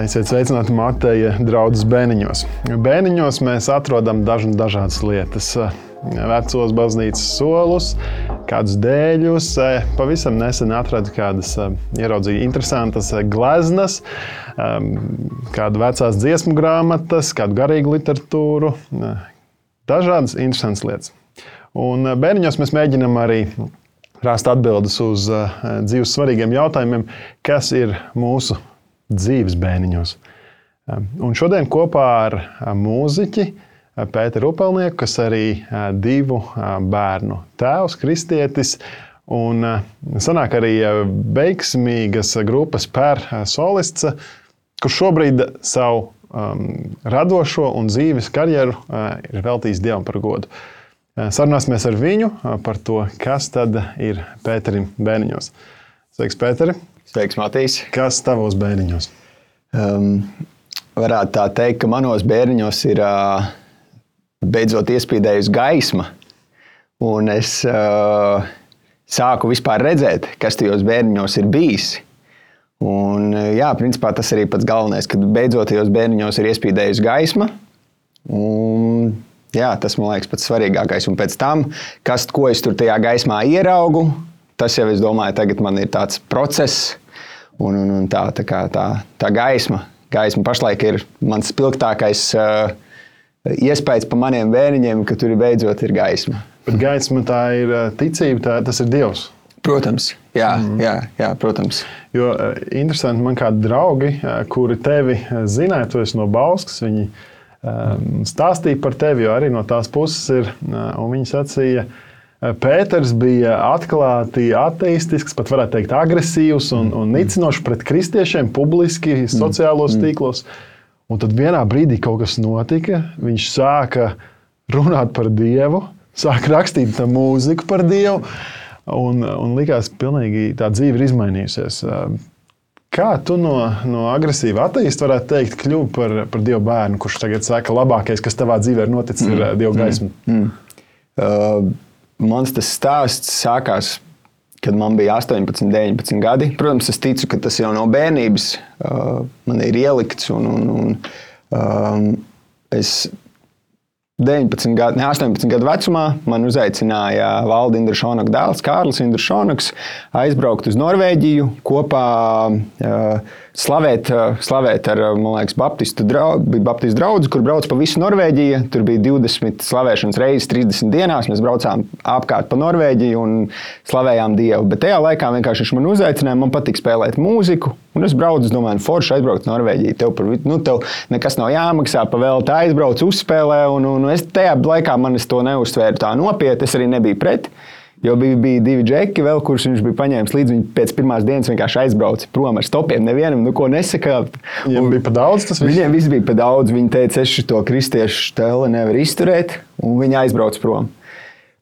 Esiet sveicināti Mateja draudzes bēniņos. Bēniņos mēs atrodam dažna, dažādas lietas. Vecos baznīcas solus, kādus dēļus. Pavisam nesen atradu kādas ieraudzīju interesantas gleznas, kādu vecās dziesmu grāmatas, kādu garīgu literatūru. Dažādas interesantas lietas. Un bērniņos mēs mēģinām arī rast atbildes uz dzīves svarīgiem jautājumiem, kas ir mūsu dzīves bēniņos. Um, un šodien kopā ar mūziķi uh, Pēteru Upelnieku, kas arī uh, divu uh, bērnu tēvs, kristietis. Un sanāk arī veiksmīgas grupas pēr solists, kurš šobrīd savu um, radošo un dzīves karjeru uh, ir veltījis Dievam par godu. Sarunāsimies ar viņu par to, kas tad ir Pēterim bērniņos. Sveiks, Pēteri! Sveiks, Matīs. Kas tavos bērniņos? Um, varētu tā teikt, ka manos bērniņos ir uh, beidzot iestrādājusi gaisma. Un es uh, sāku vispār redzēt, kas tajos bērniņos ir bijis. Un, jā, principā tas arī pats galvenais, kad beidzot tajos bērniņos ir iestrādājusi gaisma. Un, jā, tas man liekas pats svarīgākais. Un pēc tam, kas, ko es tur tajā gaismā ieraugu, tas jau, es domāju, tagad man ir tāds process, un, un, un tā, tā, kā, tā, tā gaisma. Gaisma pašlaik ir mans spilgtākais uh, iespējas par maniem bērniņiem, ka tur beidzot ir gaisma. Bet gaisma tā ir uh, ticība, tā, tas ir Dievs. Protams, jā, mm. jā, jā, protams. Jo uh, interesanti, man kādi draugi, uh, kuri tevi zināja, tu esi no Bauskas, viņi um, stāstīja par tevi, jo arī no tās puses ir, un viņi sacīja, ka Pēters bija atklāti ateistisks, pat varētu teikt, agresīvs un, un nicinošs pret kristiešiem publiski, sociālos mm. tīklos. Un tad vienā brīdī kaut kas notika. Viņš sāka runāt par Dievu, sāka rakstīt mūziku par Dievu. Un, un likās, ka tā dzīve ir izmainījusies. Kā tu no, no agresīva ateista varētu teikt, kļuvu par, par Dieva bērnu, kurš tagad saka, labākais, kas tavā dzīvē ir noticis, ir mm. Dieva gaisma? Mm. Mm. Uh, Mans tas stāsts sākās, kad man bija 18, 19 gadi. Protams, es ticu, ka tas jau no bērnības uh, man ir ielikts. Un, un, un, um, es 19 gadu, ne, 18 gadu vecumā man uzaicināja Valda Indrišonaka dēls, Kārlis Indrišonaks, aizbraukt uz Norvēģiju kopā. Uh, slavēt, eh, slavēt ar, eh, man liekas, Baptistu draugu, Baptistu draugu, kur brauc pa visu Norvēģiju. Tur bija 20 slavēšanas reizes, 30 dienās. Mēs braucām apkārt pa Norvēģiju un slavējām Dievu. Bet tajā laikā vienkārši viņš man uzaicināja, man patīk spēlēt mūziku. Un es braucu, es domāju, nu, forši aizbraukt uz Norvēģiju. Tev, par, nu, tev nekas nav jāmaksā, pa vēl tā aizbrauc, uzspēlē. Un, un es tajā laikā man es to neuztvēru tā nopietni, es arī nebiju pret. Jo bija, bija divi džeki, vēl, kurus viņš bija paņēmis līdzi. Viņi pēc pirmās dienas vienkārši aizbrauca prom ar stopiem. Nevienam neko nesaka. Viņam bija pa daudz. Viss? Viņiem viss bija pa daudz. Viņi teica, es šo kristiešu tēlu nevaru izturēt, un viņi aizbrauca prom.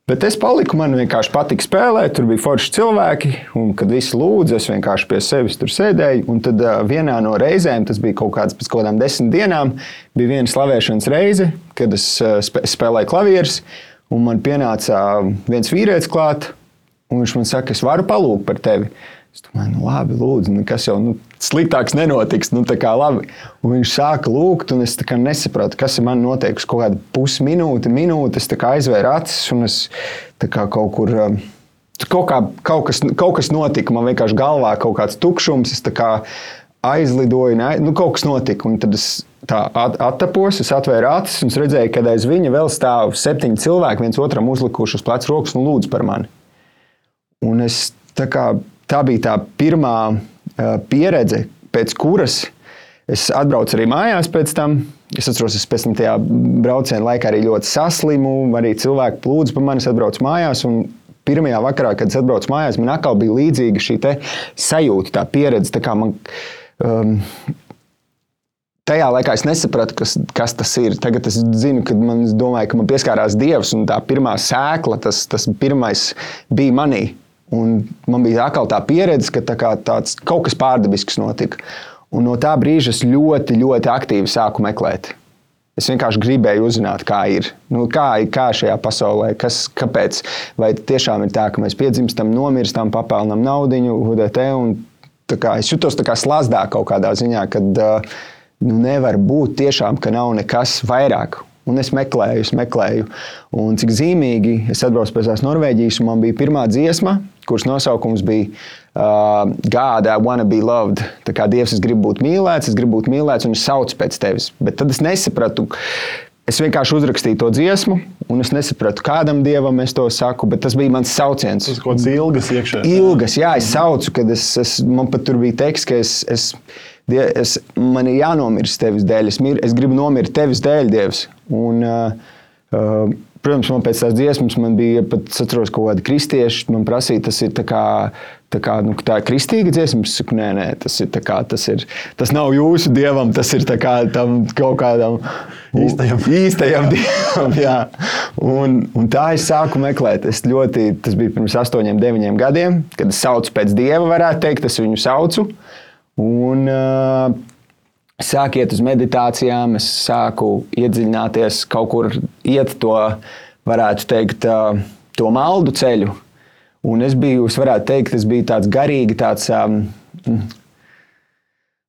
Bet es paliku, man vienkārši patika spēlēt, tur bija forši cilvēki, un kad visi lūdza, es vienkārši pie sevis tur sēdēju. Un tad uh, vienā no reizēm, tas bija kaut kāds pēc kaut kādām desmit dienām, bija viena slavēšanas reize, kad es uh, spēlēju klavierus. Un man pienāca viens vīrietis klāt, un viņš man saka, es varu palūgt par tevi. Es domāju, nu, labi, lūdzu, nekas jau nu, sliktāks nenotiks. Nu, un viņš sāka lūgt, un es nesapratu, kas ir man noteikts. Kaut kāda pusminūte, minūte, es aizvēru acis, un es kaut kur. Kaut, kā, kaut, kas, kaut kas notika, man vienkārši galvā kaut kāds tukšums. Es kā aizlidoju, ne, nu, kaut kas notika. Un tad es tā attapos, es atvēru acis un redzēju, ka aiz viņa vēl stāv septiņi cilvēki, viens otram uzlikuši uz pleca rokas un lūdz par mani. Un es, tā, kā, tā bija tā pirmā uh, pieredze, pēc kuras es atbraucu arī mājās pēc tam. Es atceros, es pēc tam tajā brauciena laikā arī ļoti saslimu, arī cilvēki lūdza par mani, atbraucu mājās. Pirmajā vakarā, kad es atbraucu mājās, man atkal bija līdzīga šī sajūta, tā pieredze. Tā man, um, Tajā laikā es nesapratu, kas, kas tas ir. Tagad es zinu, ka man, domāju, ka man pieskārās Dievs, un tā pirmā sēkla, tas, tas pirmais bija manī. Un man bija atkal tā pieredze, ka tā tāds, kaut kas pārdabisks notika. Un no tā brīža es ļoti, ļoti aktīvi sāku meklēt. Es vienkārši gribēju uzzināt, kā ir. Nu, kā, kā šajā pasaulē, kas, kāpēc. Vai tiešām ir tā, ka mēs piedzimstam, nomirstam, papelnam naudu, HDT un kā, es jutos tā kā slazdā kaut kādā ziņā, kad uh, nu, nevar būt tiešām, ka nav nekas vairāk. Un es meklēju, es meklēju. Un cik zīmīgi es atbraucu pēc tās Norvēģijas, un man bija pirmā dziesma, kuras nosaukums bija uh, God, I wanna be loved. Tā kā Dievs, es gribu būt mīlēts, es gribu būt mīlēts, un es saucu pēc tevis. Bet tad es nesapratu. Es vienkārši uzrakstīju to dziesmu, un es nesapratu, kādam dievam es to saku, bet tas bija mans sauciens. Tas kaut kāds ilgas iekšā. Ilgas, jā, es saucu, kad es, es man pat tur bija teksts, ka es, es Die, es, man ir jānomirst tevis dēļ. Es, mir, es gribu nomirt tevis dēļ, Dievs. Un, uh, uh, protams, man pēc tās dziesmas man bija pat atceros, kaut kādi kristieši. Man prasīja, tas ir tā kā, tā kā nu, tā kristīga dziesma. Es saku, nē, nē, tas ir, kā, tas ir. Tas nav jūsu dievam, tas ir kā tam kaut kādam īstajam, īstajam dievam. Jā. Un, un tā es sāku meklēt. Es ļoti, tas bija pirms astoņiem, deviņiem gadiem, kad es saucu pēc dieva, varētu teikt, es viņu saucu. Un uh, sāku iet uz meditācijām, es sāku iedziļināties kaut kur, iet to, varētu teikt, uh, to maldu ceļu. Un es biju, es varētu teikt, es biju tāds garīgi, tāds um,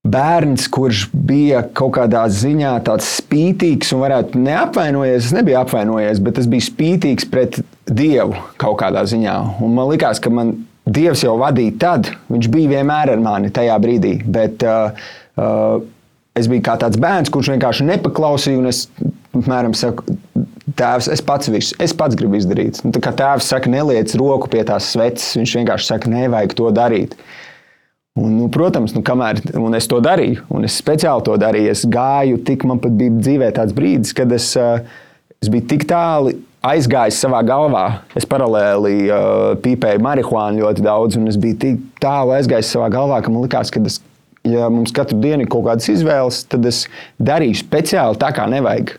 bērns, kurš bija kaut kādā ziņā tāds spītīgs un varētu neapvainojies. Es nebiju apvainojies, bet es biju spītīgs pret Dievu kaut kādā ziņā. Un man likās, ka man Dievs jau vadīja tad, viņš bija vienmēr ar mani tajā brīdī. Bet, uh, uh, Es biju kā tāds bērns, kurš vienkārši nepaklausīja, un es apmēram saku, Tēvs, es pats visu, es pats gribu izdarīt. Nu, kā tēvs saka, neliec roku pie tās sveces, viņš vienkārši saka, nevajag to darīt. Un, nu, protams, nu, kamēr es to darīju, un es speciāli to darīju, es gāju, tik man pat bija dzīvē tāds brīdis, kad es, uh, es biju tik tālu aizgājis savā galvā. Es paralēli uh, pīpēju marihuānu ļoti daudz, un es biju tik tālu aizgājis savā galvā, ka man likās, ka es, ja mums katru dienu ir kaut kādas izvēles, tad es darīju speciāli tā, kā nevajag.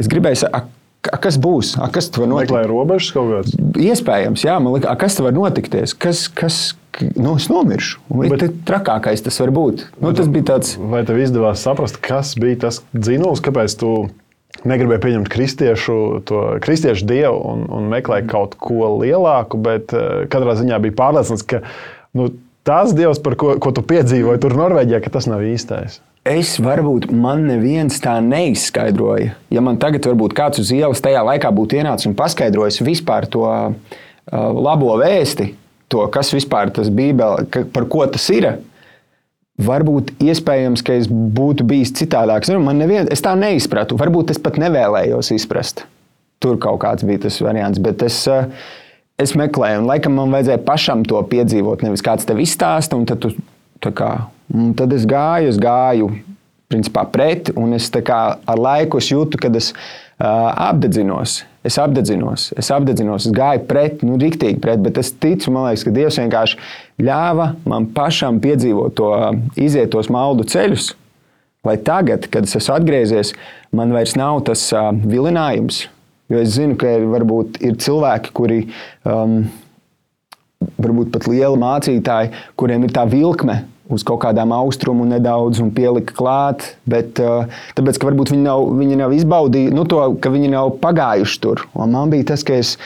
Es gribēju, a, a, kas būs, a, kas tur var notikt? Meklēju robežas kaut kādas. Iespējams, jā, man liekas, kas tur var notikties. Kas, kas, nu, es nomiršu. Bet, Bet trakākais tas var būt. Nu, tas bija tāds. Vai tev izdevās saprast, kas bija tas dzinējums, kāpēc tu negribēja pieņemt kristiešu, to kristiešu dievu un, un meklēja kaut ko lielāku, bet uh, katrā ziņā bija pārliecināts, ka nu, tas dievs, ko, ko tu piedzīvoji tur Norvēģijā, ka tas nav īstais. Es varbūt man neviens tā neizskaidroja. Ja man tagad varbūt kāds uz ielas tajā laikā būtu ienācis un paskaidrojis vispār to uh, labo vēsti, to, kas vispār tas Bībele, ka, par ko tas ir, Varbūt iespējams, ka es būtu bijis citādāks. Man nevien, es tā neizpratu. Varbūt es pat nevēlējos izprast. Tur kaut kāds bija tas variants. Bet es, eh, es meklēju, un laikam man vajadzēja pašam to piedzīvot. Nevis kāds tev izstāsta, un tad, tu, kā, un tad es gāju, es gāju principā, pret, un es kā, ar laiku es jūtu, kad es uh, apdedzinos. Es apdedzinos, es apdedzinos, es gāju pret, nu, rīktīgi pret, bet es ticu, man liekas, ka Dievs vienkārši ļāva man pašam piedzīvot to, iziet tos maldu ceļus, lai tagad, kad es esmu atgriezies, man vairs nav tas uh, vilinājums. Jo es zinu, ka ir, varbūt ir cilvēki, kuri um, varbūt pat lieli mācītāji, kuriem ir tā vilkme uz kaut kādām austrumu nedaudz un pielika klāt. Bet, uh, tāpēc, ka varbūt viņi nav, viņi nav izbaudījuši nu, to, ka viņi nav pagājuši tur. Un man bija tas, ka es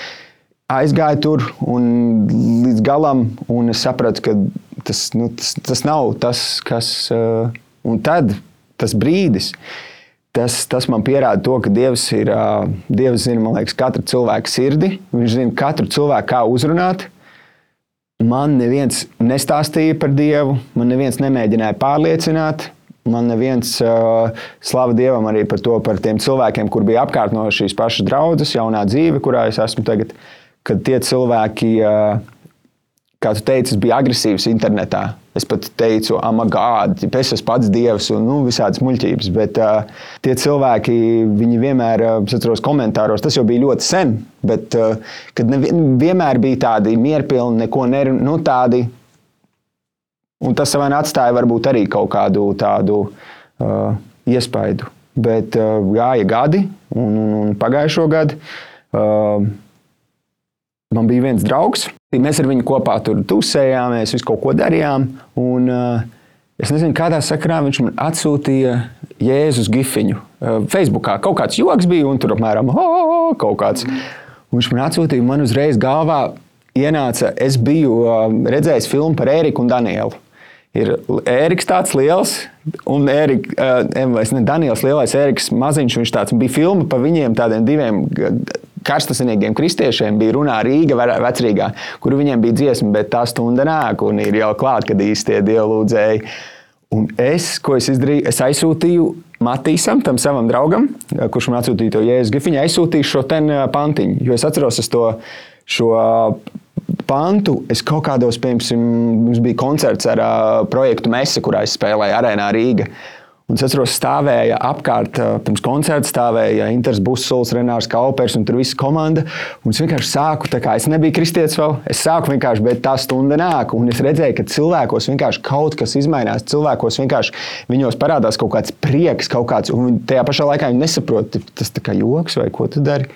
aizgāju tur līdz galam, un es sapratu, ka tas, nu, tas, tas nav tas, kas. Uh, un tad tas brīdis. Tas, tas man pierāda to, ka Dievs, ir, uh, Dievs zina, man liekas, katru cilvēku sirdi. Viņš zina katru cilvēku, kā uzrunāt. Man neviens nestāstīja par Dievu, man neviens nemēģināja pārliecināt. Man neviens uh, slava Dievam arī par to, par tiem cilvēkiem, kur bija apkārt no šīs pašas draudzes, jaunā dzīve, kurā es esmu tagad. Kad tie cilvēki, uh, kā tu teici, bija agresīvs internetā. Es pat teicu, amagādi, es esmu pats dievs un nu, visādas muļķības. Bet uh, tie cilvēki, viņi vienmēr, uh, es atceros komentāros, tas jau bija ļoti sen, bet uh, kad vienmēr bija tādi mierpilni, neko nerunāti, nu, tādi. Un tas man atstāja varbūt arī kaut kādu tādu uh, iespaidu. Bet uh, gāja gadi, un, un, un pagājušo gadu uh, man bija viens draugs, Mēs ar viņu kopā tur tusējāmies, visu kaut ko darījām. Un, uh, es nezinu, kādā sakarā viņš man atsūtīja Jēzus gifiņu. Uh, Facebookā kaut kāds joks bija, un tur apmēram oh, kaut kāds. Un viņš man atsūtīja, man uzreiz galvā ienāca, es biju uh, redzējis filmu par Eriku un Danielu. Ir Ēriks tāds liels, un Ērik, uh, ne Daniels lielais, Ēriks maziņš. Viņš tāds bija filma par viņiem, tādiem diviem karstasinīgiem kristiešiem. Bija runā Rīga, vecrīgā, kur viņiem bija dziesma, bet tā stunda nāk, un ir jau klāt, kad īstie dievlūdzēji. Un es, ko es izdarīju, es aizsūtīju Matīsam, tam savam draugam, kurš man atsūtīja to jēzu grifiņu, aizsūtīju šo ten pantiņu. Jo es atceros es to, šo pantu. Es kaut kādos, piemēram, mums bija koncerts ar uh, projektu Mesa, kurā es spēlēju arēnā Rīgā. Un es atceros, stāvēja apkārt, pirms koncerta stāvēja Inters Busuls, Renārs Kaupers un tur visa komanda. Un es vienkārši sāku, tā kā es nebiju kristietis vēl, es sāku vienkārši, bet tā stunda nāk. Un es redzēju, ka cilvēkos vienkārši kaut kas izmainās. Cilvēkos vienkārši viņos parādās kaut kāds prieks, kaut kāds, un tajā pašā laikā viņi nesaprot, tas tā kā joks vai ko tu dari.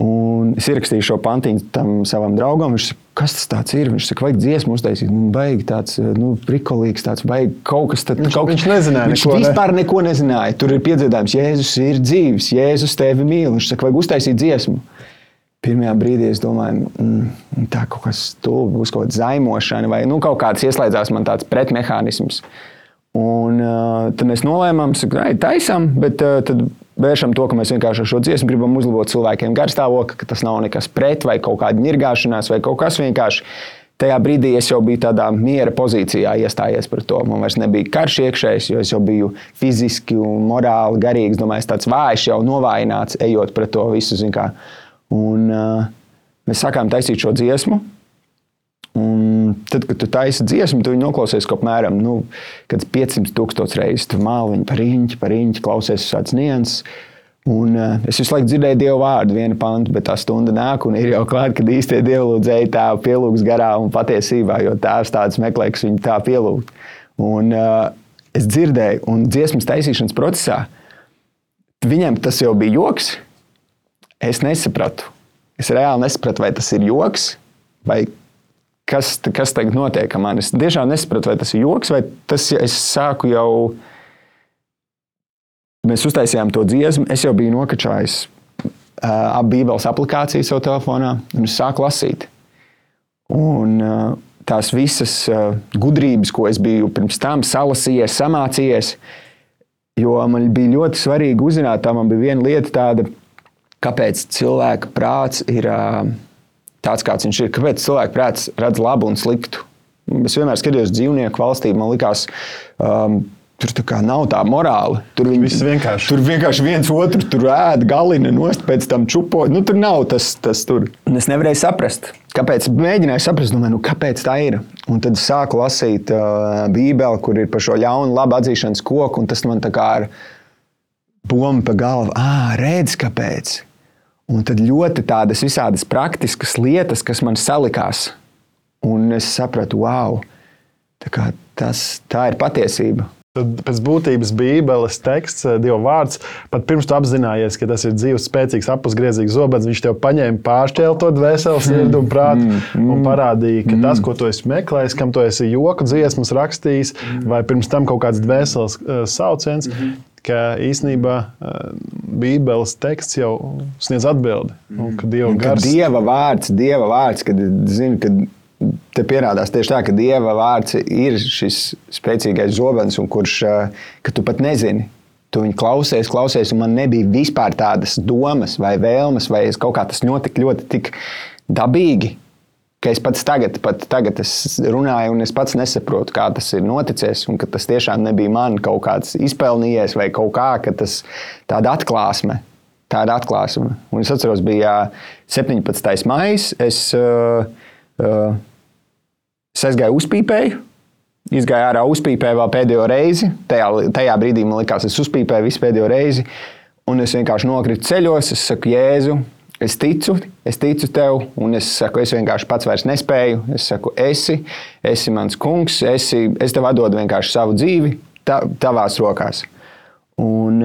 Un es ierakstīju šo pantiņu tam savam draugam. Viņš saka, kas tas ir? Viņš saka, vajag dziesmu uztaisīt. Nu, baigi tāds, nu, prikolīgs, tāds, baigi kaut kas tāds. Viņš, kaut... viņš nezināja. Viņš neko, vispār ne? neko nezināja. Tur ir piedzīvojums, Jēzus ir dzīves, Jēzus tevi mīl. Viņš saka, vajag uztaisīt dziesmu. Pirmajā brīdī es domāju, mm, tā kaut kas stulbs, būs kaut kāda zaimošana, vai nu, kaut kāds ieslēdzās man tāds pretmehānisms. Un uh, tad mēs nolēmām, ka taisām, bet uh, tad vēršam to, ka mēs vienkārši ar šo dziesmu gribam uzlabot cilvēkiem garstāvokli, ka tas nav nekas pret vai kaut kāda ņirgāšanās vai kaut kas vienkārši. Tajā brīdī es jau biju tādā miera pozīcijā, iestājies par to. Man vairs nebija karš iekšējs, jo es jau biju fiziski un morāli garīgi. Es domāju, tāds vājš jau novājināts, ejot pret to visu. Un, uh, mēs sākām taisīt šo dziesmu. Un tad, kad tu taisi dziesmu, tu viņu noklausies kaut apmēram nu, 500 tūkstoš reizes. Tu māli viņu par īņķi, par īņķi, klausies uz tādas nianses. Un, uh, es visu laiku dzirdēju dievu vārdu, vienu pantu, bet tā stunda nāk, un ir jau klāta, ka īstie dievlūdzēji tā pielūgs garā un patiesībā, jo tēvs tāds meklē, kas viņu tā pielūgt. Un, uh, es dzirdēju, un dziesmas taisīšanas procesā viņam tas jau bija joks. Es nesapratu. Es reāli nesapratu, vai tas ir joks vai kas, kas tagad notiek ar mani. Es tiešām nesapratu, vai tas ir joks, vai tas es sāku jau. Mēs uztaisījām to dziesmu, es jau biju nokačājis uh, ap Bībeles aplikāciju savā telefonā, un es sāku lasīt. Un, uh, tās visas uh, gudrības, ko es biju pirms tam salasījies, samācījies, jo man bija ļoti svarīgi uzzināt, tā man bija viena lieta tāda, kāpēc cilvēka prāts ir. Uh, tāds, kāds viņš ir. Kāpēc cilvēks prāts redz labu un sliktu? Es vienmēr skatījos dzīvnieku valstī, man likās. Um, Tur tā nav tā morāla. Tur viņi vienkārši. Tur vienkārši viens otru tur ēd, galina nost, pēc tam čupo. Nu, tur nav tas, tas tur. Un es nevarēju saprast, kāpēc. Mēģināju saprast, domāju, nu, kāpēc tā ir. Un tad sāku lasīt uh, Bībeli, kur ir par šo ļaunu, labu atzīšanas koku. Tas man tā kā ir bomba pa galvu. Ah, redz, kāpēc. Un tad ļoti tādas visādas praktiskas lietas, kas man salikās. Un es sapratu, wow, tā, tas, tā ir patiesība. Tad pēc būtības Bībeles teksts, eh, Dieva vārds, pat pirms tu apzinājies, ka tas ir dzīves, spēcīgs, apgriezīgs zobens, viņš tev paņēma pāršķēlu to dvēseli, sirdi un prātu mm, mm, un parādīja, ka mm. tas, ko tu esi meklējis, kam tu esi joku dziesmas rakstījis, mm. vai pirms tam kaut kāds dvēseles uh, sauciens, mm ka īsnībā Bībeles teksts jau sniedz atbildi. Un, ka Dieva, gars... ka dieva vārds, Dieva vārds, kad zinu, ka te pierādās tieši tā, ka Dieva vārds ir šis spēcīgais zobens, un kurš, ka tu pat nezini. Tu viņu klausies, klausies, un man nebija vispār tādas domas vai vēlmes, vai kaut kā tas notika ļoti dabīgi ka es pats tagad, pat tagad runāju, un es pats nesaprotu, kā tas ir noticis, un ka tas tiešām nebija man kaut kāds izpelnījies vai kaut kā, ka tas tāda atklāsme. Tāda atklāsme. Un es atceros, bija 17. maija. Es, uh, uh, aizgāju uzpīpēju, izgāju ārā uzpīpēju vēl pēdējo reizi. Tajā, tajā brīdī man likās, es uzpīpēju visu pēdējo reizi. Un es vienkārši nokritu ceļos, es saku, Jēzu, Es ticu, es ticu tev, un es saku, es vienkārši pats vairs nespēju. Es saku, esi, esi mans kungs, esi, es tev atdodu vienkārši savu dzīvi, tā, tavās rokās. Un,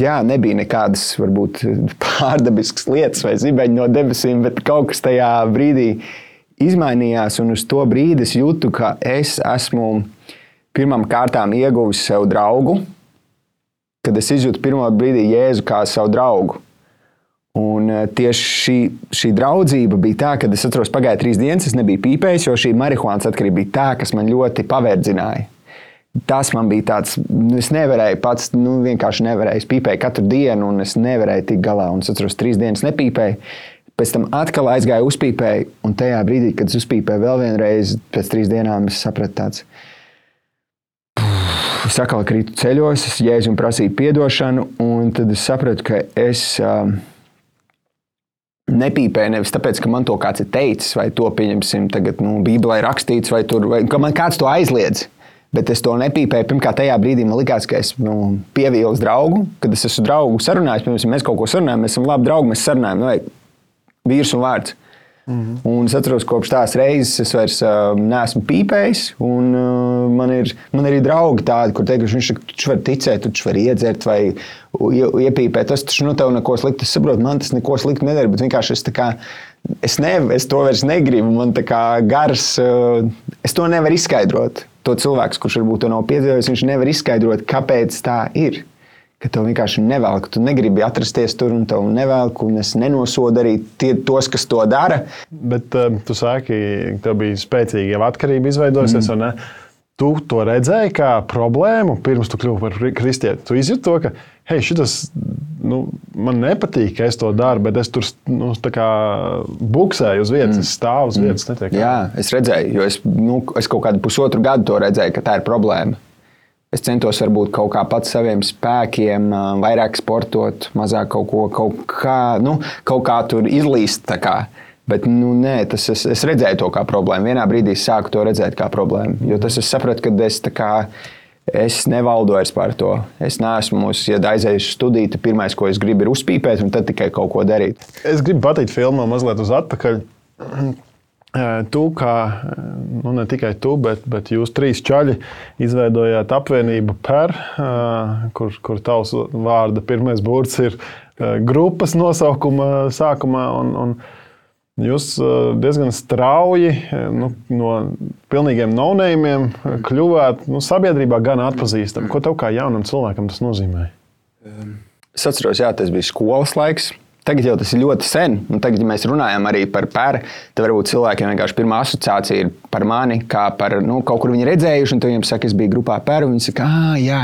jā, nebija nekādas varbūt pārdabiskas lietas vai zibeņi no debesīm, bet kaut kas tajā brīdī izmainījās. Un uz to brīdi es jūtu, ka es esmu pirmām kārtām ieguvis sev draugu, kad es izjūtu pirmo brīdi Jēzu kā savu draugu. Un eh, tieši šī, šī draudzība bija tā, ka es atceros, pagāja trīs dienas, es nebiju pīpējis, jo šī marihuānas atkarība bija tā, kas man ļoti pavērdzināja. Tas man bija tāds, nu, es nevarēju pats, nu, vienkārši nevarēju. Es pīpēju katru dienu, un es nevarēju tikt galā. Un es atceros, trīs dienas nepīpēju. Pēc tam atkal aizgāju uzpīpēju, un tajā brīdī, kad es uzpīpēju vēl vienreiz, pēc trīs dienām, es sapratu, tāds, es atkal krītu ceļos, es jēdzu un prasīju atdošanu, un tad es sapratu, ka es. Uh, nepīpēju nevis tāpēc, ka man to kāds ir teicis, vai to pieņemsim, tagad nu, Bībelē rakstīts, vai, tur, vai ka man kāds to aizliedz. Bet es to nepīpēju. Pirmkārt, tajā brīdī man likās, ka es nu, pievīlu draugu. Kad es esmu draugu sarunājis, piemēram, mēs kaut ko sarunājam, mēs esam labi draugi, mēs sarunājam, nu, vīrs un vārds. Mm -hmm. Un es atceros, kopš tās reizes es vairs uh, neesmu pīpējis. Un, uh, man, ir, man ir arī draugi tādi, kur teikt, viņš taču var ticēt, taču var iedzert vai iepīpēt. Tas taču nu, tev neko sliktu. Es saprotu, man tas neko sliktu nedara. Bet vienkārši es, kā, es, ne, es to vairs negribu. Man kā gars, uh, es to nevaru izskaidrot. To cilvēks, kurš varbūt to nav piedzīvojis, viņš nevar izskaidrot, kāpēc tā ir ka tev vienkārši nevelk. Tu negribi atrasties tur un tev nevelk, un es nenosodu arī tie, tos, kas to dara. Bet uh, tu saki, ka tev bija spēcīga atkarība izveidojusies. Mm. Tu to redzēji kā problēmu pirms tu kļuvu par kristieti. Tu izjūti to, ka hei, šis nu, man nepatīk, ka es to daru, bet es tur nu, buksēju uz vietas, mm. stāvu uz vietas. Mm. Netiek. Jā, es redzēju, jo es, nu, es kaut kādu pusotru gadu to redzēju, ka tā ir problēma. Es centos varbūt kaut kā pats saviem spēkiem, vairāk sportot, mazāk kaut ko, kaut kā, nu, kaut kā tur izlīst. Kā. Bet nu, nē, tas, es, es redzēju to kā problēmu. Vienā brīdī es sāku to redzēt kā problēmu. Jo tas es sapratu, ka es, kā, es nevaldu vairs par to. Es neesmu, ja aizēju uz studiju, tad pirmais, ko es gribu, ir uzpīpēt, un tad tikai kaut ko darīt. Es gribu pateikt filmā mazliet uz atpakaļ. Tu, kā nu, ne tikai tu, bet, bet jūs trīs čaļi izveidojāt apvienību PER, kur, kur tavs vārda pirmais burts ir grupas nosaukuma sākumā. Un, un jūs diezgan strauji nu, no pilnīgiem nonējumiem kļuvāt nu, sabiedrībā gan atpazīstami. Ko tev kā jaunam cilvēkam tas nozīmē? Es atceros, jā, tas bija skolas laiks. Tagad jau tas ir ļoti sen, un tagad, ja mēs runājam arī par pēru, tad varbūt cilvēkiem vienkārši pirmā asociācija ir par mani, kā par nu, kaut kur viņi redzējuši, un viņi saka, es biju grupā pēru, un viņi saka, ah, jā.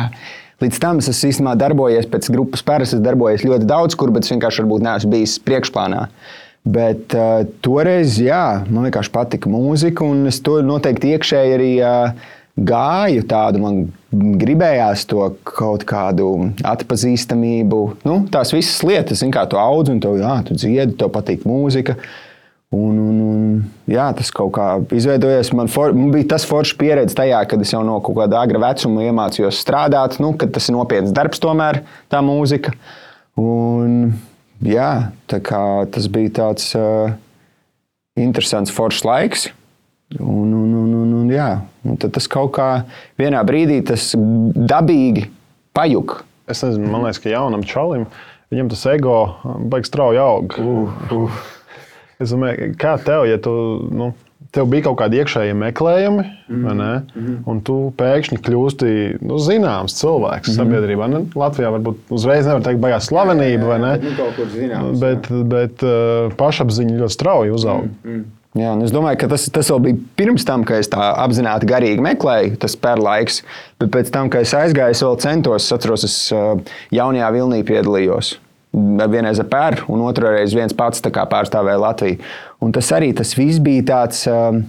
Līdz tam es īstenībā darbojies pēc grupas pēras, es darbojos ļoti daudz, kur, bet es vienkārši varbūt neesmu bijis priekšplānā. Bet uh, toreiz, jā, man vienkārši patika mūzika, un es to noteikti iekšēji arī uh, gāju tādu, man gribējās to kaut kādu atpazīstamību. Nu, tās visas lietas, kā tu audz un tu, jā, tu dziedi, tev patīk mūzika. Un, un, un, jā, tas kaut kā izveidojās. Man, for, man bija tas foršs pieredze tajā, kad es jau no kaut kāda agra vecuma iemācījos strādāt. Nu, tas ir nopietns darbs, tomēr tā mūzika. Un, jā, tā kā, tas bija tāds uh, interesants, foršs laiks. Un, un, un, un, un, jā, un tad tas kaut kā vienā brīdī tas dabīgi pajuk. Es nezinu, man liekas, ka jaunam čalim viņam tas ego baigs strauji aug. Uh, uh. Es domāju, kā tev, ja tu. Nu, Tev bija kaut kādi iekšēji meklējumi, mm -hmm. un tu pēkšņi kļūsti nu, zināms cilvēks mm -hmm. sabiedrībā. Ne? Latvijā varbūt uzreiz nevar teikt, baigās slavenība, vai ne? Nu, bet, bet uh, pašapziņa ļoti strauji uzauga. Mm -hmm. Jā, es domāju, ka tas, tas vēl bija pirms tam, kad es tā apzināti garīgi meklēju, tas pērlaiks. Bet pēc tam, kad es aizgāju, es vēl centos, es atceros, es jaunajā vilnī piedalījos. Vienreiz ar pēru, un otrā reize viens pats pārstāvēja Latviju. Un tas arī tas viss bija tāds. Uh,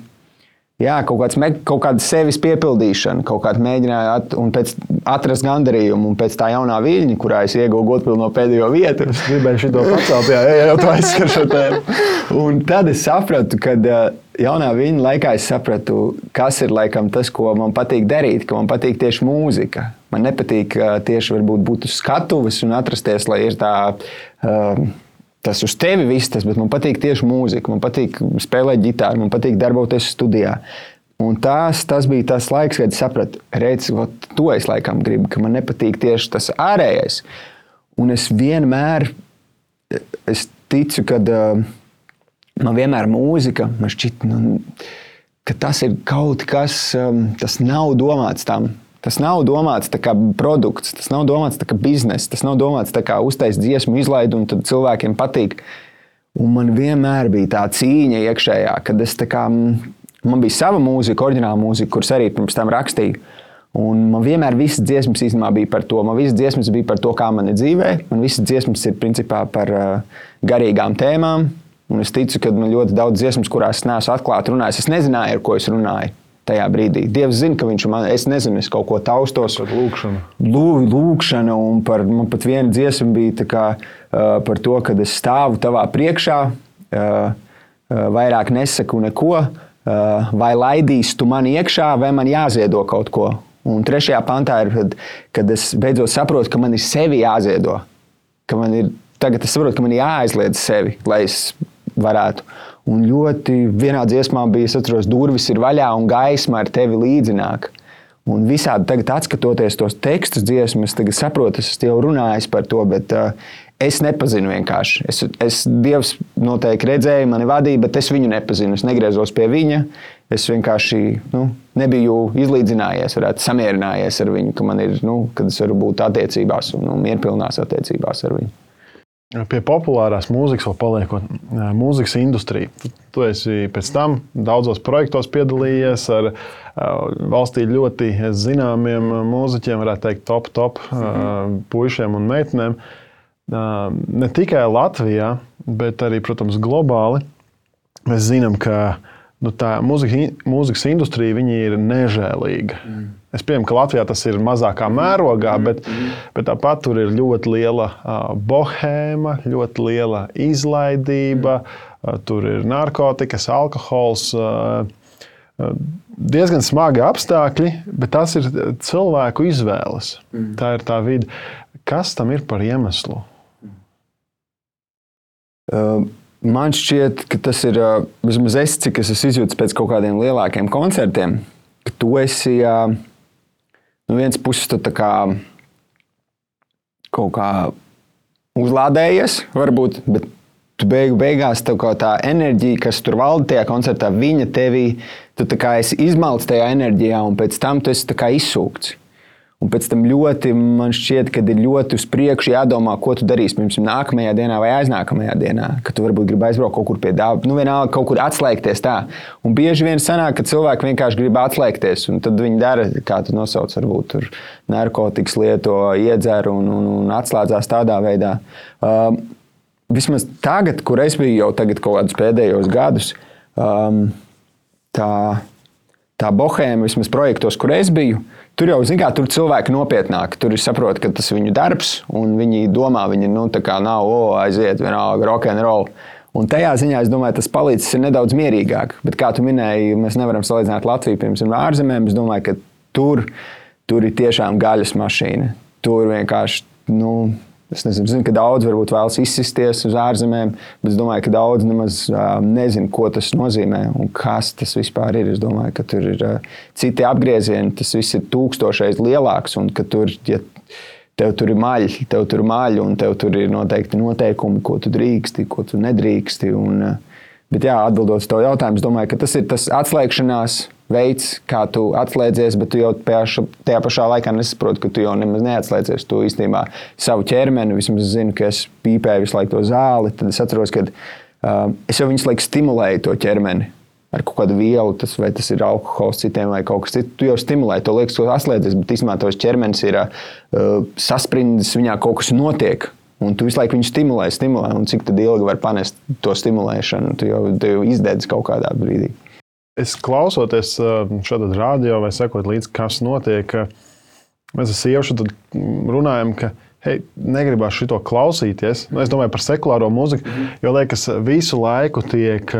jā, kaut, kāds, kaut kāda sevis piepildīšana, kaut kāda mēģināja at, pēc, atrast gandarījumu, un pēc tā jaunā viļņa, kurā es ieguvu godpilno pēdējo vietu. Es gribēju šo pacelt, jā, jā, jau tā aizskar šo tēmu. un tad es sapratu, ka jaunā viļņa laikā es sapratu, kas ir laikam tas, ko man patīk darīt, ka man patīk tieši mūzika. Man nepatīk tieši būt uz skatuves un atrasties, lai ir tā. Uh, tas uz tevi viss tas, bet man patīk tieši mūzika, man patīk spēlēt ģitāru, man patīk darboties studijā. Un tās, tas bija tas laiks, kad es sapratu, redz, to es laikam gribu, ka man nepatīk tieši tas ārējais. Un es vienmēr es ticu, ka uh, man vienmēr mūzika, man šķiet, nu, ka tas ir kaut kas, um, tas nav domāts tam. Tas nav domāts kā produkts, tas nav domāts kā biznesa, tas nav domāts kā uztaisīt dziesmu, izlaidu un tad cilvēkiem patīk. Un man vienmēr bija tā cīņa iekšējā, kad es kā, man bija sava mūzika, oriģināla mūzika, kuras arī pirms tam rakstīju. Un man vienmēr visas dziesmas īstenībā bija par to. Man visas dziesmas bija par to, kā man ir dzīvē. Man visas dziesmas ir principā par uh, garīgām tēmām. Un es ticu, ka man ļoti daudz dziesmas, kurās es neesmu atklāti runājis. Es nezināju, ar ko es runāju tajā brīdī. Dievs zina, ka viņš man, es nezinu, es kaut ko taustos. Par lūkšanu. Lū, lūkšana, un par, man pat viena dziesma bija kā, uh, par to, ka es stāvu tavā priekšā, uh, uh, vairāk nesaku neko, uh, vai laidīs tu mani iekšā, vai man jāziedo kaut ko. Un trešajā pantā ir, kad, kad es beidzot saprotu, ka man ir sevi jāziedo. Ka man ir, tagad es saprotu, ka man ir jāaizliedz sevi, lai es varētu. Un ļoti vienā dziesmā bija, es atceros, durvis ir vaļā un gaisma ar tevi līdzināk. Un visādi tagad, skatoties tos tekstus dziesmas, tagad saprotu, es jau runāju par to, bet uh, es nepazinu vienkārši. Es, es Dievs noteikti redzēja, mani vadīja, bet es viņu nepazinu. Es negriezos pie viņa. Es vienkārši nu, nebiju izlīdzinājies, varētu samierinājies ar viņu, ka man ir, nu, kad es varu būt attiecībās un nu, mierpilnās attiecībās ar viņu. Pie populārās mūzikas vēl paliekot, mūzikas industrija. Tu, tu esi pēc tam daudzos projektos piedalījies ar valstī ļoti zināmiem mūziķiem, varētu teikt, top, top mhm. puišiem un meitenēm. Ne tikai Latvijā, bet arī, protams, globāli. Mēs zinām, ka nu, tā mūzika, mūzikas industrija ir nežēlīga. Mm. Es pieņemu, ka Latvijā tas ir mazākā mērogā, mm. bet, mm. bet tāpat tur ir ļoti liela uh, bohēma, ļoti liela izlaidība, uh, tur ir narkotikas, alkohols. Uh, diezgan smagi apstākļi, bet tas ir cilvēku izvēles. Mm. Tā ir tā vide. Kas tam ir par iemeslu? Uh, Man šķiet, ka tas ir vismaz es, cik es izjūtu pēc kaut kādiem lielākiem koncertiem, ka tu esi no nu vienas puses kā, kaut kā uzlādējies, varbūt, bet beigu beigās tā enerģija, kas tur valda tajā koncertā, viņa tevī, tu esi izmalts tajā enerģijā, un pēc tam tu esi izsūkts. Un pēc tam ļoti man šķiet, ka ir ļoti uz priekšu jādomā, ko tu darīsi pirms nākamajā dienā vai aiznākamajā dienā. Ka tu varbūt gribi aizbraukt kaut kur pie dāvana, nu vienalga kaut kur atslēgties tā. Un bieži vien sanāk, ka cilvēki vienkārši grib atslēgties, un tad viņi dara, kā tu nosauc, varbūt tur narkotikas lieto, iedzer un, un, un atslēdzās tādā veidā. Um, vismaz tagad, kur es biju jau tagad kaut kādus pēdējos gadus, um, tā, tā bohēma vismaz projektos, kur es biju. Tur jau, zināmā mērā, tur cilvēki nopietnāk. Tur ir saprot, ka tas ir viņu darbs, un viņi domā, viņi nu, tā kā nav, o, aiziet, vienalga, rock and roll. Un tajā ziņā es domāju, tas palīdzēs nedaudz mierīgāk. Bet, kā tu minēji, mēs nevaram salīdzināt Latviju piemēram ar ārzemēm. Es domāju, ka tur, tur ir tiešām gaļas mašīna. Tur vienkārši nu, Es nezinu, zinu, ka daudz varbūt vēlas izsisties uz ārzemēm, bet es domāju, ka daudz nemaz uh, nezina, ko tas nozīmē un kas tas vispār ir. Es domāju, ka tur ir uh, citi apgriezieni, tas viss ir tūkstošreiz lielāks un ka tur, ja tev tur ir maļi, tev tur ir maļi un tev tur ir noteikti noteikumi, ko tu drīksti, ko tu nedrīksti. Un, uh, bet jā, atbildot uz to jautājumu, es domāju, ka tas ir tas atslēgšanās veids, kā tu atslēdzies, bet tu jau tajā pašā laikā nesaproti, ka tu jau nemaz neatslēdzies. Tu īstenībā savu ķermeni, vismaz zinu, ka es pīpēju visu laiku to zāli, tad es atceros, ka uh, es jau visu laiku stimulēju to ķermeni. Ar kaut kādu vielu, tas, vai tas ir alkohols, citiem vai kaut kas cits. Tu jau stimulē, to liekas, ka atslēdzies, bet īstenībā tos ķermenis ir uh, sasprindis, viņā kaut kas notiek. Un tu visu laiku viņu stimulē, stimulē. Un cik ilgi var panest to stimulēšanu, tu jau, tu jau izdedzi kaut kādā brīdī. Es klausoties šādā radio vai sekot līdzi, kas notiek, mēs ar sievu runājam, ka hei, negribās šo klausīties. Nu, es domāju par sekulāro mūziku, jo liekas, visu laiku tiek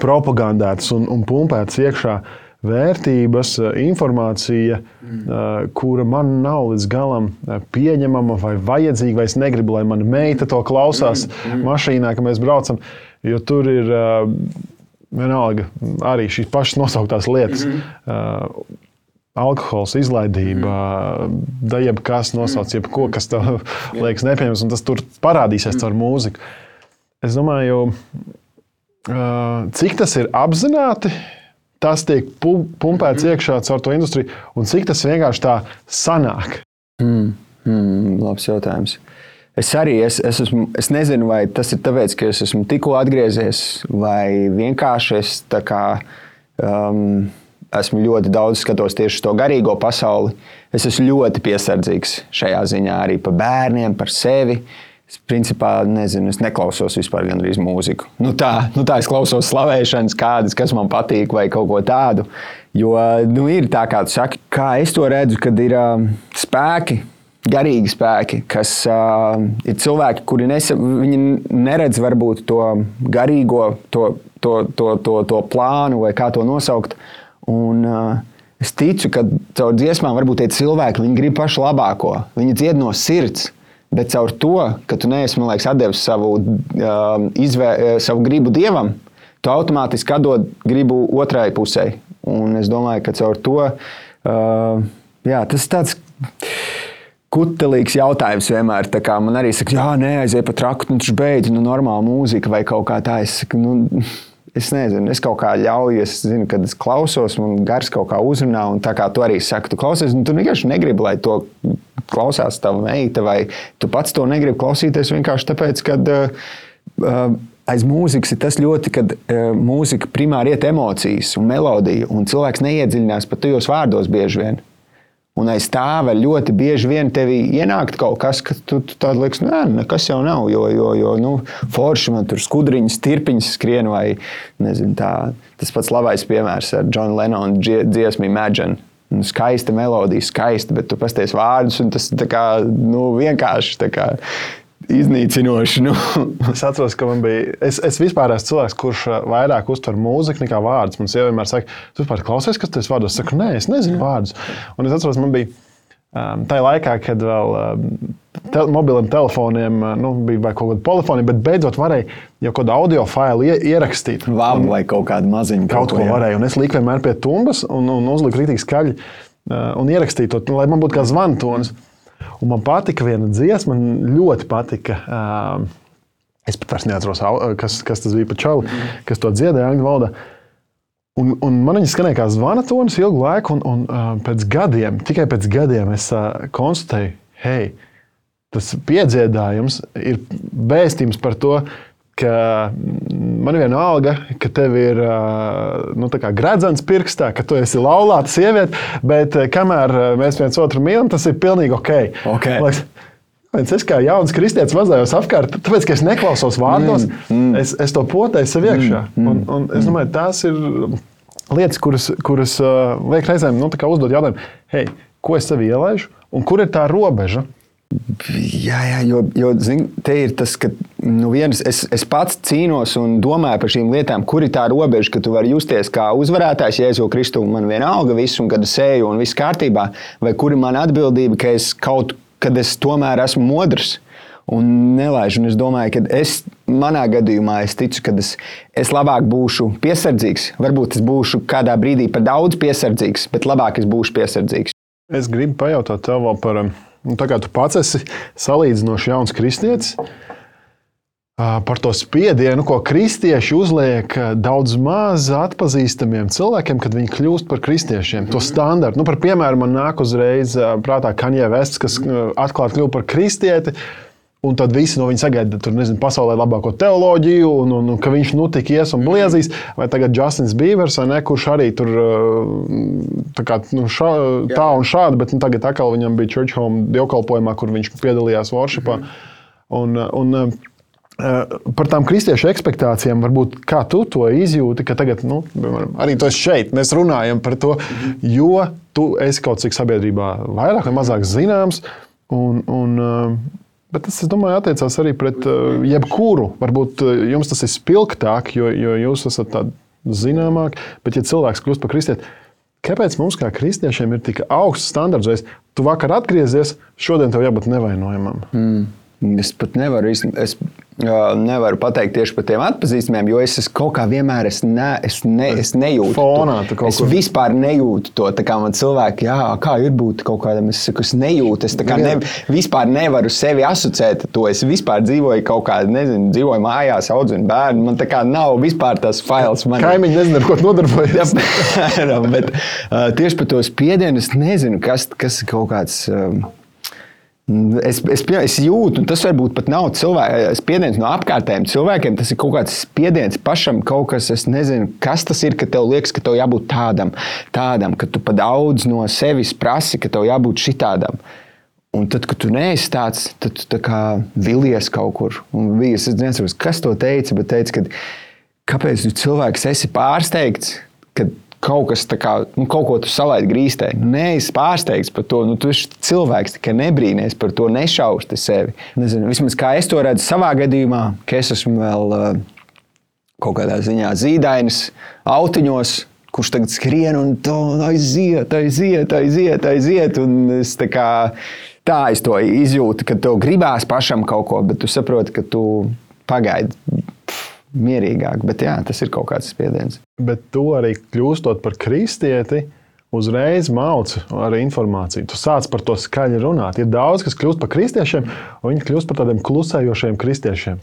propagandētas un, un pumpētas iekšā vērtības, informācija, mm. kura man nav līdz galam pieņemama vai vajadzīga, vai es negribu, lai mana meita to klausās mm. Mm. mašīnā, kad mēs braucam. Jo tur ir vienalga arī šīs pašas nosauktās lietas. Mm -hmm. uh, Alkohols, izlaidība, mm. -hmm. da jebkas nosauc, mhm. jebko, kas tev liekas nepieņemams, un tas tur parādīsies caur mūziku. Es domāju, uh, cik tas ir apzināti, tas tiek pumpēts iekšā caur to industriju, un cik tas vienkārši tā sanāk? Mm, mm, labs jautājums. Es arī es, es, esmu, es nezinu, vai tas ir tāpēc, ka es esmu tikko atgriezies, vai vienkārši es kā, um, esmu ļoti daudz skatos tieši to garīgo pasauli. Es esmu ļoti piesardzīgs šajā ziņā arī par bērniem, par sevi. Es principā nezinu, es neklausos vispār gandrīz mūziku. Nu tā, nu tā es klausos slavēšanas, kādas, kas man patīk, vai kaut ko tādu. Jo nu, ir tā, kā tu saki, kā es to redzu, kad ir uh, spēki, garīgi spēki, kas uh, ir cilvēki, kuri nesa, neredz varbūt to garīgo, to, to, to, to, to plānu vai kā to nosaukt. Un, uh, es ticu, ka caur dziesmām varbūt tie cilvēki grib pašu labāko. Viņi dzied no sirds. Bet caur to, ka tu neesi liekas, devis savu, uh, izvē, savu gribu dievam, tu automātiski atdod gribu otrai pusē. Un es domāju, ka caur to uh, jā, tas ir tāds kutelīgs jautājums vienmēr. Man arī saka, jā, nē, aiziet pa traku, nu, tas beidz, nu, normāla mūzika vai kaut kā tā. Es, saku, nu, es nezinu, es kaut kā ļauju, es zinu, kad es klausos, man gars kaut kā uzrunā, un tā kā tu arī saki, tu klausies, nu, tu vienkārši negribi, lai to klausās tava meita, vai tu pats to negribi klausīties vienkārši tāpēc, ka. Uh, uh, aiz mūzikas ir tas ļoti, kad uh, mūzika primāri iet emocijas un melodija, un cilvēks neiedziļinās pat tajos vārdos bieži vien. Un aiz tā vēl ļoti bieži vien tevī ienākt kaut kas, ka tu, tu tādu liekas, nē, nekas jau nav. Jo, jo, jo nu, forši man tur skudriņas, tirpiņas skrien, vai nezinu, tā, tas pats labais piemērs ar Johnu Lenonu dziesmu Imagine. Nu, skaista melodija, skaista, bet tu pasties vārdus, un tas kā, nu, vienkārši kā, iznīcinoši. Nu. es atceros, ka man bija. Es, es vispār esmu cilvēks, kurš uh, vairāk uztver mūziku nekā vārdus. Man sieva vienmēr saka, tu vispār klausies, kas tas vārdos. Es saku, nē, es nezinu vārdus. Un es atceros, man bija um, tajā laikā, kad vēl. Um, te, mobiliem telefoniem uh, nu, bija kaut kāda polifona, bet beidzot varēja jau kādu audio failu ie, ierakstīt. Vāvu vai kaut kādu maziņu. Kaut ko, ko varēja. Un es liku vienmēr pie tumbas un, un uzliku rītīgi skaļi uh, un ierakstīju to, lai man būtu kā zvantonis. Mm. Un man patika viena dziesma, man ļoti patika. Uh, es pat vairs neatceros, kas, kas tas bija par čauli, mm. kas to dziedāja angļu valodā. Un, un man viņa skanēja kā zvana tonis ilgu laiku, un, un uh, pēc gadiem, tikai pēc gadiem es uh, konstatēju, hei, tas piedziedājums ir vēstījums par to, ka man ir viena alga, ka tev ir nu, gradzens pirkstā, ka tu esi laulāta sieviete, bet kamēr mēs viens otru mīlam, tas ir pilnīgi ok. okay. Laks, Es kā jauns kristietis mazājos apkārt, tāpēc, ka es neklausos vārdos, mm, mm. Es, es to potēju sev iekšā. Mm, mm, un, un es domāju, tās ir lietas, kuras, kuras uh, liek reizēm nu, uzdot jautājumu, hei, ko es sev ielaidu un kur ir tā robeža? Jā, jā jo, jo zin, te ir tas, ka nu, viens, es, es pats cīnos un domāju par šīm lietām, kur ir tā robeža, ka tu vari justies kā uzvarētājs, Jēzu Kristu, man vienalga viss, un kad es eju un viss kārtībā, vai kur ir mana atbildība, ka es kaut kad es tomēr esmu modrs. Un nelaižu. Un es domāju, ka es, manā gadījumā, es ticu, ka es, es labāk būšu piesardzīgs. Varbūt es būšu kādā brīdī par daudz piesardzīgs, bet labāk es būšu piesardzīgs. Es gribu pajautāt tev par Nu, tā kā tu pats esi salīdzinoši jauns kristietis, par to spiedienu, ko kristieši uzliek daudz maz atpazīstamiem cilvēkiem, kad viņi kļūst par kristiešiem. To standartu. Nu, par piemēru man nāk uzreiz prātā Kanjē Vests, kas atklāti kļuva par kristieti. Un tad visi no viņa sagaida tur, nezinu, pasaulē labāko teoloģiju, un, un, un ka viņš nu tik ies un bliezīs. Vai tagad Justins Bībers, ne, kurš arī tur tā, kā, nu, šā, tā un šādi, bet nu, tagad atkal viņam bija Church Home dievkalpojumā, kur viņš piedalījās worshipā. Un, un, Par tām kristiešu expectācijām, varbūt kā tu to izjūti, ka tagad, nu, arī esi šeit, mēs runājam par to, jo tu esi kaut cik sabiedrībā vairāk vai mazāk zināms. Un, un, Bet tas, es domāju, attiecās arī pret uh, jebkuru. Varbūt uh, jums tas ir spilgtāk, jo, jo jūs esat tādi zināmāki. Bet, ja cilvēks kļūst par kristieti, kāpēc mums, kā kristiešiem, ir tik augsts standarts? Tu vakar atgriezies, šodien tev jābūt nevainojamam? Mm. Es pat nevaru. Es, nevaru pateikt tieši par tiem atpazīstamiem, jo es kaut kā vienmēr es ne, es ne, es nejūtu Fonā, to. kaut Es kur- vispār nejūtu to. Kā man cilvēki, jā, kā ir būt kaut kādam, es saku, es nejūtu. Es ne, vispār nevaru sevi asociēt ar to. Es vispār dzīvoju kaut kādā, nezinu, dzīvoju mājās, audzinu bērnu. Man tā kā nav vispār tas fails. Man Kaimiņi nezina, ar ko nodarbojies. Apmēram, bet tieši par to spiedienu es nezinu, kas, kas ir kaut kāds. Um, Es, es, es jūtu, un tas varbūt pat nav cilvēks, spiediens no apkārtējiem cilvēkiem. Tas ir kaut kāds spiediens pašam, kaut kas, es nezinu, kas tas ir, ka tev liekas, ka tev jābūt tādam, tādam, ka tu pa daudz no sevis prasi, ka tev jābūt šitādam. Un tad, kad tu neesi tāds, tad tu tā kā vilies kaut kur. Un es nezinu, kas to teica, bet teica, ka kāpēc tu cilvēks esi pārsteigts, ka kaut kas tā kā, nu, kaut ko tu salaidi grīstē. Nē, es pārsteigts par to. Nu, tu esi cilvēks, tikai nebrīnīties par to, nešausti sevi. Nezinu, vismaz kā es to redzu savā gadījumā, ka es esmu vēl uh, kaut kādā ziņā zīdainis, autiņos. Kurš tagad skrien un to aiziet, aiziet, aiziet, aiziet. Un es tā kā tā es to izjūtu, ka tev gribās pašam kaut ko, bet tu saproti, ka tu pagaidi mierīgāk. Bet jā, tas ir kaut kāds spiediens. Bet tu arī kļūstot par kristieti, uzreiz mauc ar informāciju. Tu sāc par to skaļi runāt. Ir daudz, kas kļūst par kristiešiem, un viņi kļūst par tādiem klusējošiem kristiešiem.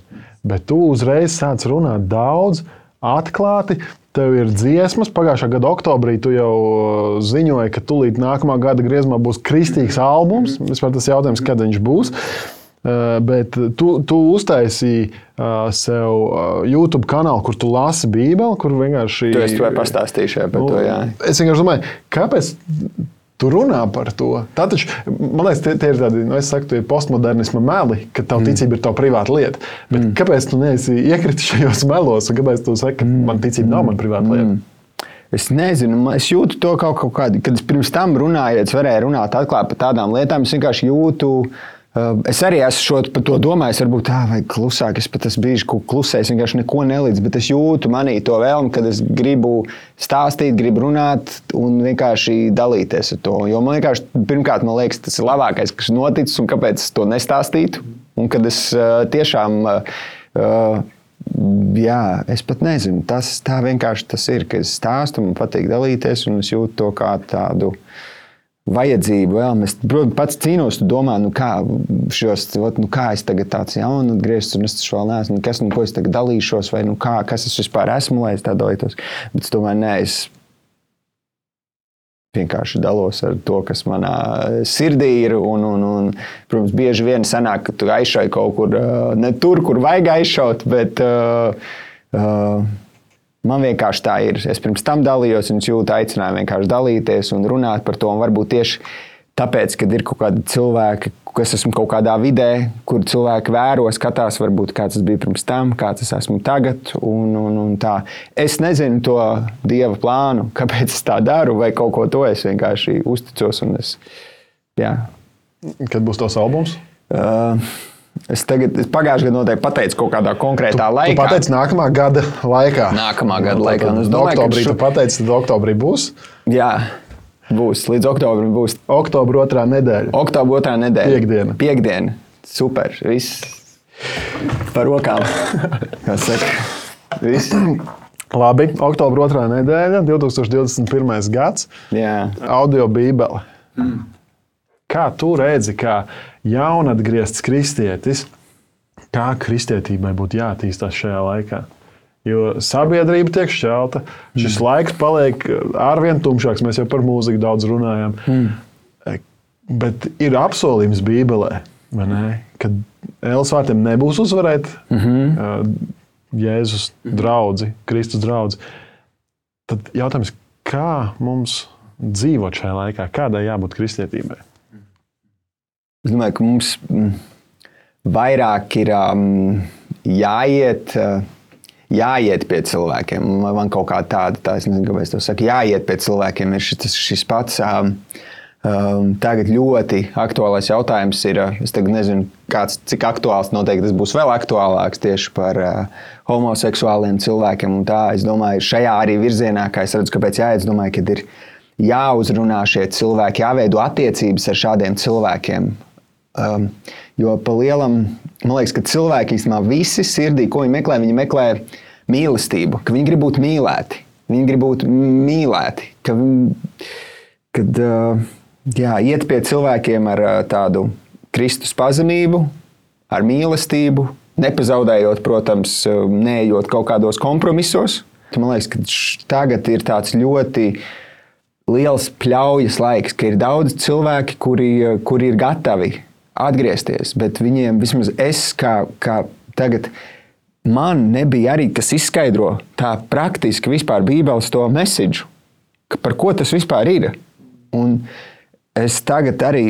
Bet tu uzreiz sāc runāt daudz, atklāti. Tev ir dziesmas, pagājušā gada oktobrī tu jau uh, ziņoji, ka tūlīt nākamā gada griezumā būs kristīgs albums. Vispār tas jautājums, kad viņš būs. Uh, Bet tu, tu uztaisīji uh, sev uh, YouTube kanālu, kur tu lasi Bībeli, kur vienkārši. Tu esi to pastāstījuši par to. Jā. Es vienkārši domāju, kāpēc tu runā par to? Tā taču, man liekas, tie, tie ir tādi, nu, es saku, tie postmodernisma meli, ka tava ticība ir tava privāta lieta. Bet mm. kāpēc tu neesi iekritis šajos melos, un kāpēc tu saki, ka man ticība nav mana privāta lieta? Es nezinu, es jūtu to kaut, kaut kādā, kad es pirms tam runāju, es varēju runāt atklāti par tādām lietām. Es vienkārši jūtu, uh, es arī esmu šo, par to domājis, varbūt tā vajag klusāk. Es pat esmu bijis klusējis, vienkārši neko nelīdz, bet es jūtu manī to vēlmi, kad es gribu stāstīt, gribu runāt un vienkārši dalīties ar to. Jo man vienkārši, pirmkārt, man liekas, tas ir labākais, kas noticis un kāpēc es to nestāstītu. Un kad es uh, tiešām. Uh, uh, Jā, es pat nezinu. Tas tā vienkārši tas ir, ka es stāstu, man patīk dalīties, un es jūtu to kā tādu vajadzību. Vēl. Es, protams, pats cīnos, tu domā, nu kā, šos, ot, nu kā es tagad tāds jauns atgriezos, un es taču vēl neesmu, nu kas, nu, ko es tagad dalīšos, vai nu kā, kas es vispār esmu, lai es tā dalītos. Bet es domāju, nē, es vienkārši dalos ar to, kas manā sirdī ir. Un, un, un, protams, bieži vien sanāk, ka tu aizšauj kaut kur ā, ne tur, kur vajag aizšaut, bet uh, uh, man vienkārši tā ir. Es pirms tam dalījos un jūtu aicinājumu vienkārši dalīties un runāt par to. Un varbūt tieši tāpēc, kad ir kaut kādi cilvēki, kas esmu kaut kādā vidē, kur cilvēki vēro, skatās, varbūt kāds tas bija pirms tam, kāds es esmu tagad. Un, un, un tā. es nezinu to dieva plānu, kāpēc es tā daru, vai kaut ko to es vienkārši uzticos. un Es, jā. Kad būs tas albums? Uh, es tagad, es pagājušajā gadā noteikti pateicu kaut kādā konkrētā Tu laikā. pateici nākamā gada laikā. Nākamā gada laikā, un Tātad es domāju, oktobrī šo- tu pateici, tad oktobrī būs. Jā, būs līdz oktobrim. Būs Oktobra otrā nedēļa. oktobra otrā nedēļa. Piektdiena. Piektdiena. Super. Viss par rokām. Viss. Labi, oktobra otrā nedēļa, 2021. gads. Jā. Audio bībele. Kā tu redzi, kā jaunatgriezts kristietis, kā kristietībai būtu jāattīstās šajā laikā? Jo sabiedrība tiek šķelta, šis mm. laiks paliek arvien tumšāks. Mēs jau par mūziku daudz runājam. Mm. Bet ir apsolījums Bībelē, ka Ēlas vārtiem nebūs uzvarēt mm -hmm. Jēzus draugi, Kristus draugs. Tad jautājums, kā mums dzīvot šajā laikā, kādai jābūt kristietībai? Es domāju, ka mums mm, vairāk ir um, jāiet. Uh, Jāiet pie cilvēkiem. Man kaut kā tāda, tā, es nezinu, kāpēc to saku. Jāiet pie cilvēkiem ir šis, šis pats. Um, um, tagad ļoti aktuālais jautājums ir, es nezinu, kāds, cik aktuāls noteikti tas būs vēl aktuālāks tieši par uh, homoseksuāliem cilvēkiem. Tā, es domāju, šajā arī virzienā, kā es redzu, kāpēc jāiet, domāju, ka ir jāuzrunā šie cilvēki, jāveido attiecības ar šādiem cilvēkiem. Um, jo pa lielam, man liekas, ka cilvēki īstenībā visi sirdī, ko viņi meklē, viņi meklē mīlestību, ka viņi grib būt mīlēti. Viņi grib būt mīlēti. Ka, kad uh, jā, iet pie cilvēkiem ar uh, tādu Kristus pazemību, ar mīlestību, nepazaudējot, protams, neejot kaut kādos kompromisos. Man liekas, ka tagad ir tāds ļoti liels pļaujas laiks, ka ir daudz cilvēki, kuri, kuri ir gatavi atgriezties, bet viņiem vismaz es kā, kā tagad. Man nebija arī kas izskaidro tā praktiski vispār Bībeles to mēsīju, par ko tas vispār ir. Un es tagad arī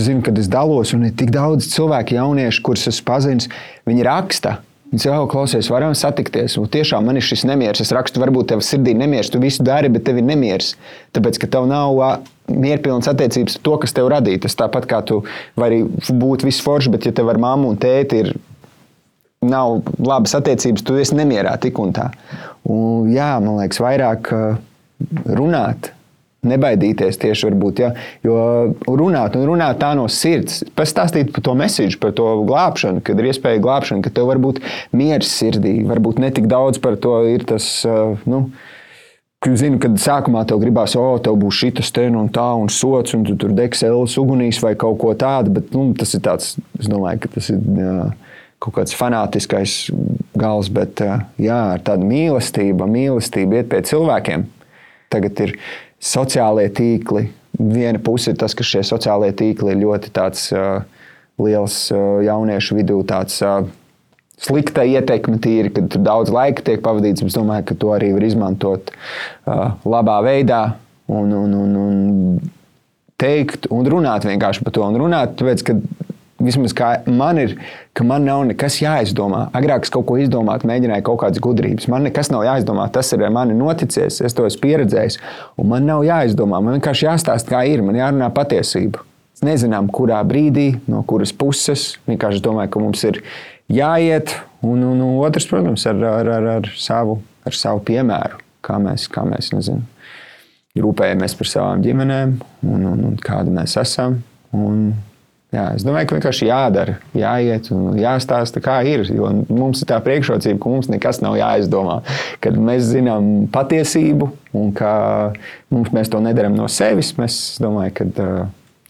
zinu, kad es dalos, un ir tik daudz cilvēku, jauniešu, kurus es pazinu, viņi raksta. Viņi saka, klausies, varam satikties. Un tiešām man ir šis nemieris. Es rakstu, varbūt tev sirdī nemieris. Tu visu dari, bet tev ir nemieris. Tāpēc, ka tev nav mierpilnas attiecības ar to, kas tev radīja. Tas tāpat kā tu vari būt visforši, bet ja tev ar mammu un tēti ir. Nav labas attiecības, tu esi nemierā tik un tā. Un, jā, man liekas, vairāk runāt, Nebaidīties tieši varbūt, ja? jo runāt un runāt tā no sirds. Pastāstīt par to mēsīju, par to glābšanu, kad ir iespēja glābšana, ka tev var būt miers sirdī. Varbūt ne tik daudz par to ir tas. Nu, Zinu, kad sākumā tev gribās, o, tev būs šis te un tā, un sots, un tu tur degs elas ugunīs vai kaut ko tādu. Bet nu, tas ir tāds, es domāju, ka tas ir jā, kaut kāds fanātiskais gals, bet jā, ar tādu mīlestību, mīlestību iet pie cilvēkiem. Tagad ir sociālie tīkli. Viena puse ir tas, ka šie sociālie tīkli ir ļoti tāds, uh, liels uh, jauniešu vidū. Tāds, uh, Slikta ietekme tīri, kad daudz laika tiek pavadīts. Es domāju, ka to arī var izmantot uh, labā veidā un, un, un, un teikt un runāt vienkārši par to. Un runāt, tāpēc, ka vismaz kā man ir, ka man nav nekas jāizdomā. Agrāk es kaut ko izdomāju, mēģināju kaut kādas gudrības. Man nekas nav jāizdomā. Tas ir ar mani noticis, es to esmu pieredzējis. Un man nav jāizdomā. Man vienkārši jāstāsta, kā ir. Man jārunā patiesība. Mēs nezinām, kurā brīdī, no kuras puses. Vienkārši domāju, ka mums ir jāiet. Un, un, un otrs, protams, ar, ar, ar, ar, savu, ar savu piemēru, kā mēs, kā mēs nezinām, rūpējamies par savām ģimenēm un, un, un kāda mēs esam. Un, Jā, es domāju, ka vienkārši jādara, jāiet un jāstāsta, kā ir. Jo mums ir tā priekšrocība, ka mums nekas nav jāizdomā. Kad mēs zinām patiesību un ka mums, mēs to nedarām no sevis, mēs domājam, ka uh,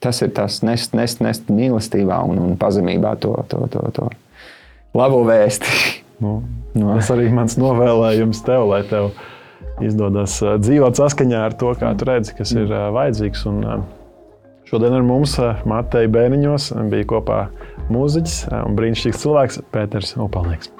tas ir tas nest, nest, nest mīlestībā un, un pazemībā to, to, to, to labo vēsti. Nu, no. Tas arī mans novēlējums tev, lai tev izdodas dzīvot saskaņā ar to, kā tu redzi, kas ir vajadzīgs. Un, Šodien ar mums eh, Mateja Bēniņos bija kopā mūziķis eh, un brīnišķīgs cilvēks Pēters Opalnieks.